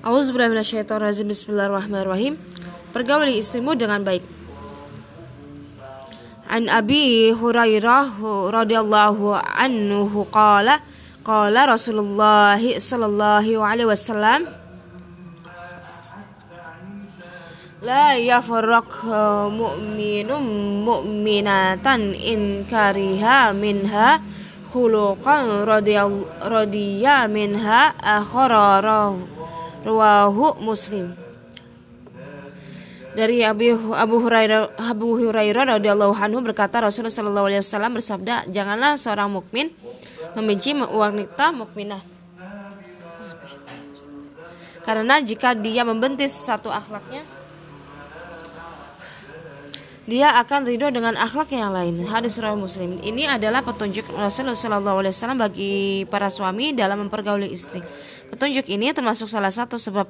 Auzubillahiminasyaitonirrajim Bismillahirrahmanirrahim. Pergauli istrimu dengan baik. An Abi Hurairah radhiyallahu anhu qala qala Rasulullah sallallahu alaihi wasallam La yafarraq mu'minun mu'minatan in kariha minha khuluqan radiyya minha akhara rawahu Muslim. Dari Abu, Abu Hurairah Abu Hurairah radhiyallahu anhu berkata Rasulullah shallallahu alaihi wasallam bersabda janganlah seorang mukmin membenci wanita mukminah. Karena jika dia membentis satu akhlaknya dia akan ridho dengan akhlak yang lain. Hadis riwayat Muslim. Ini adalah petunjuk Rasulullah Shallallahu Alaihi Wasallam bagi para suami dalam mempergauli istri. Petunjuk ini termasuk salah satu sebab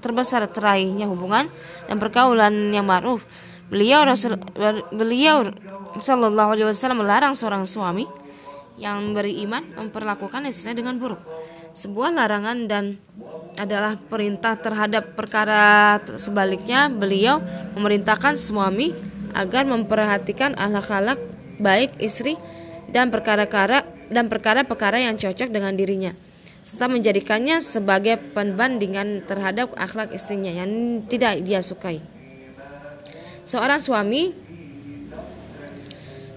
terbesar teraihnya hubungan dan pergaulan yang ma'ruf. Beliau Rasul beliau Shallallahu alaihi wasallam melarang seorang suami yang beriman memperlakukan istrinya dengan buruk. Sebuah larangan dan adalah perintah terhadap perkara sebaliknya beliau memerintahkan suami agar memperhatikan akhlak-akhlak baik istri dan perkara-perkara dan perkara-perkara yang cocok dengan dirinya serta menjadikannya sebagai pembandingan terhadap akhlak istrinya yang tidak dia sukai. Seorang suami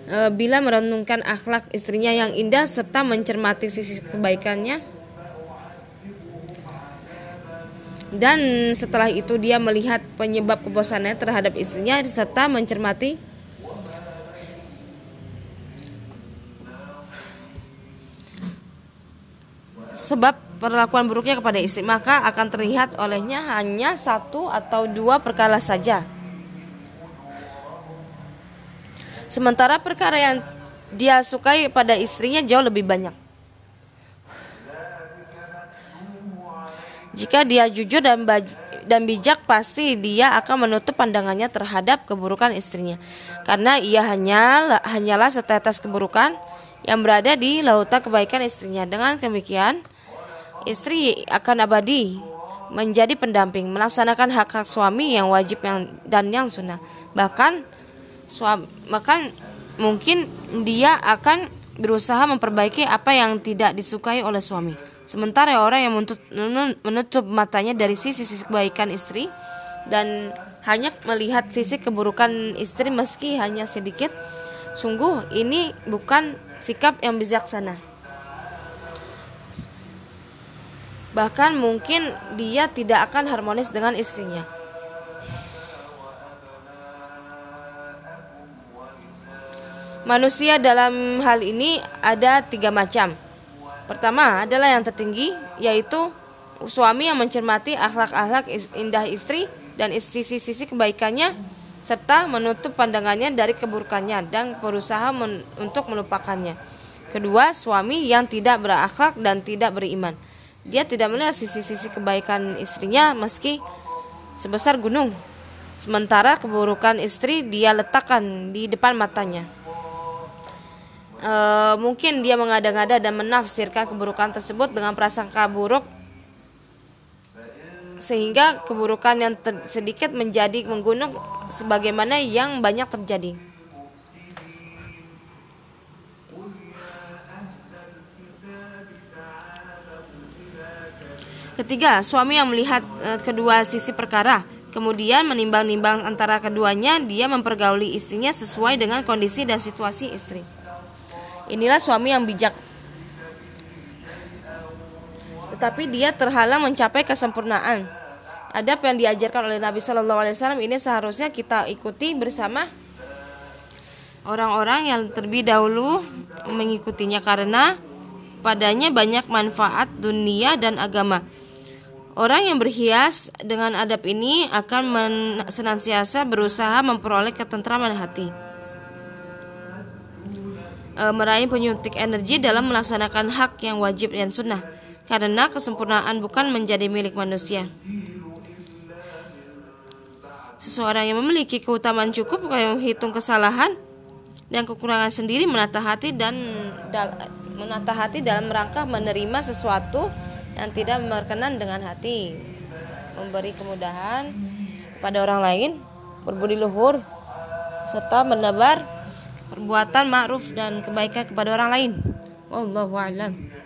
e, bila merenungkan akhlak istrinya yang indah serta mencermati sisi kebaikannya dan setelah itu dia melihat penyebab kebosannya terhadap istrinya serta mencermati sebab perlakuan buruknya kepada istri. Maka akan terlihat olehnya hanya satu atau dua perkara saja. Sementara perkara yang dia sukai pada istrinya jauh lebih banyak jika dia jujur dan dan bijak pasti dia akan menutup pandangannya terhadap keburukan istrinya karena ia hanya hanyalah setetes keburukan yang berada di lautan kebaikan istrinya dengan demikian Istri akan abadi menjadi pendamping melaksanakan hak-hak suami yang wajib yang dan yang sunnah. Bahkan suami bahkan mungkin dia akan berusaha memperbaiki apa yang tidak disukai oleh suami. Sementara orang yang menutup, menutup matanya dari sisi-sisi kebaikan istri dan hanya melihat sisi keburukan istri meski hanya sedikit, sungguh ini bukan sikap yang bijaksana. Bahkan mungkin dia tidak akan harmonis dengan istrinya. Manusia dalam hal ini ada tiga macam. Pertama adalah yang tertinggi, yaitu suami yang mencermati akhlak-akhlak indah istri dan sisi-sisi kebaikannya, serta menutup pandangannya dari keburukannya dan berusaha men untuk melupakannya. Kedua, suami yang tidak berakhlak dan tidak beriman dia tidak melihat sisi-sisi kebaikan istrinya meski sebesar gunung. Sementara keburukan istri dia letakkan di depan matanya. E, mungkin dia mengada-ngada dan menafsirkan keburukan tersebut dengan prasangka buruk sehingga keburukan yang sedikit menjadi menggunung sebagaimana yang banyak terjadi. Ketiga, suami yang melihat e, kedua sisi perkara, kemudian menimbang-nimbang antara keduanya, dia mempergauli istrinya sesuai dengan kondisi dan situasi istri. Inilah suami yang bijak. Tetapi dia terhalang mencapai kesempurnaan. Adab yang diajarkan oleh Nabi Shallallahu Alaihi Wasallam ini seharusnya kita ikuti bersama orang-orang yang terlebih dahulu mengikutinya karena padanya banyak manfaat dunia dan agama. Orang yang berhias dengan adab ini akan senantiasa berusaha memperoleh ketentraman hati. E, meraih penyuntik energi dalam melaksanakan hak yang wajib dan sunnah, karena kesempurnaan bukan menjadi milik manusia. Seseorang yang memiliki keutamaan cukup menghitung kesalahan dan kekurangan sendiri menata hati dan menata hati dalam rangka menerima sesuatu yang tidak berkenan dengan hati memberi kemudahan kepada orang lain, berbudi luhur, serta menebar perbuatan ma'ruf dan kebaikan kepada orang lain. Wallahu a'lam.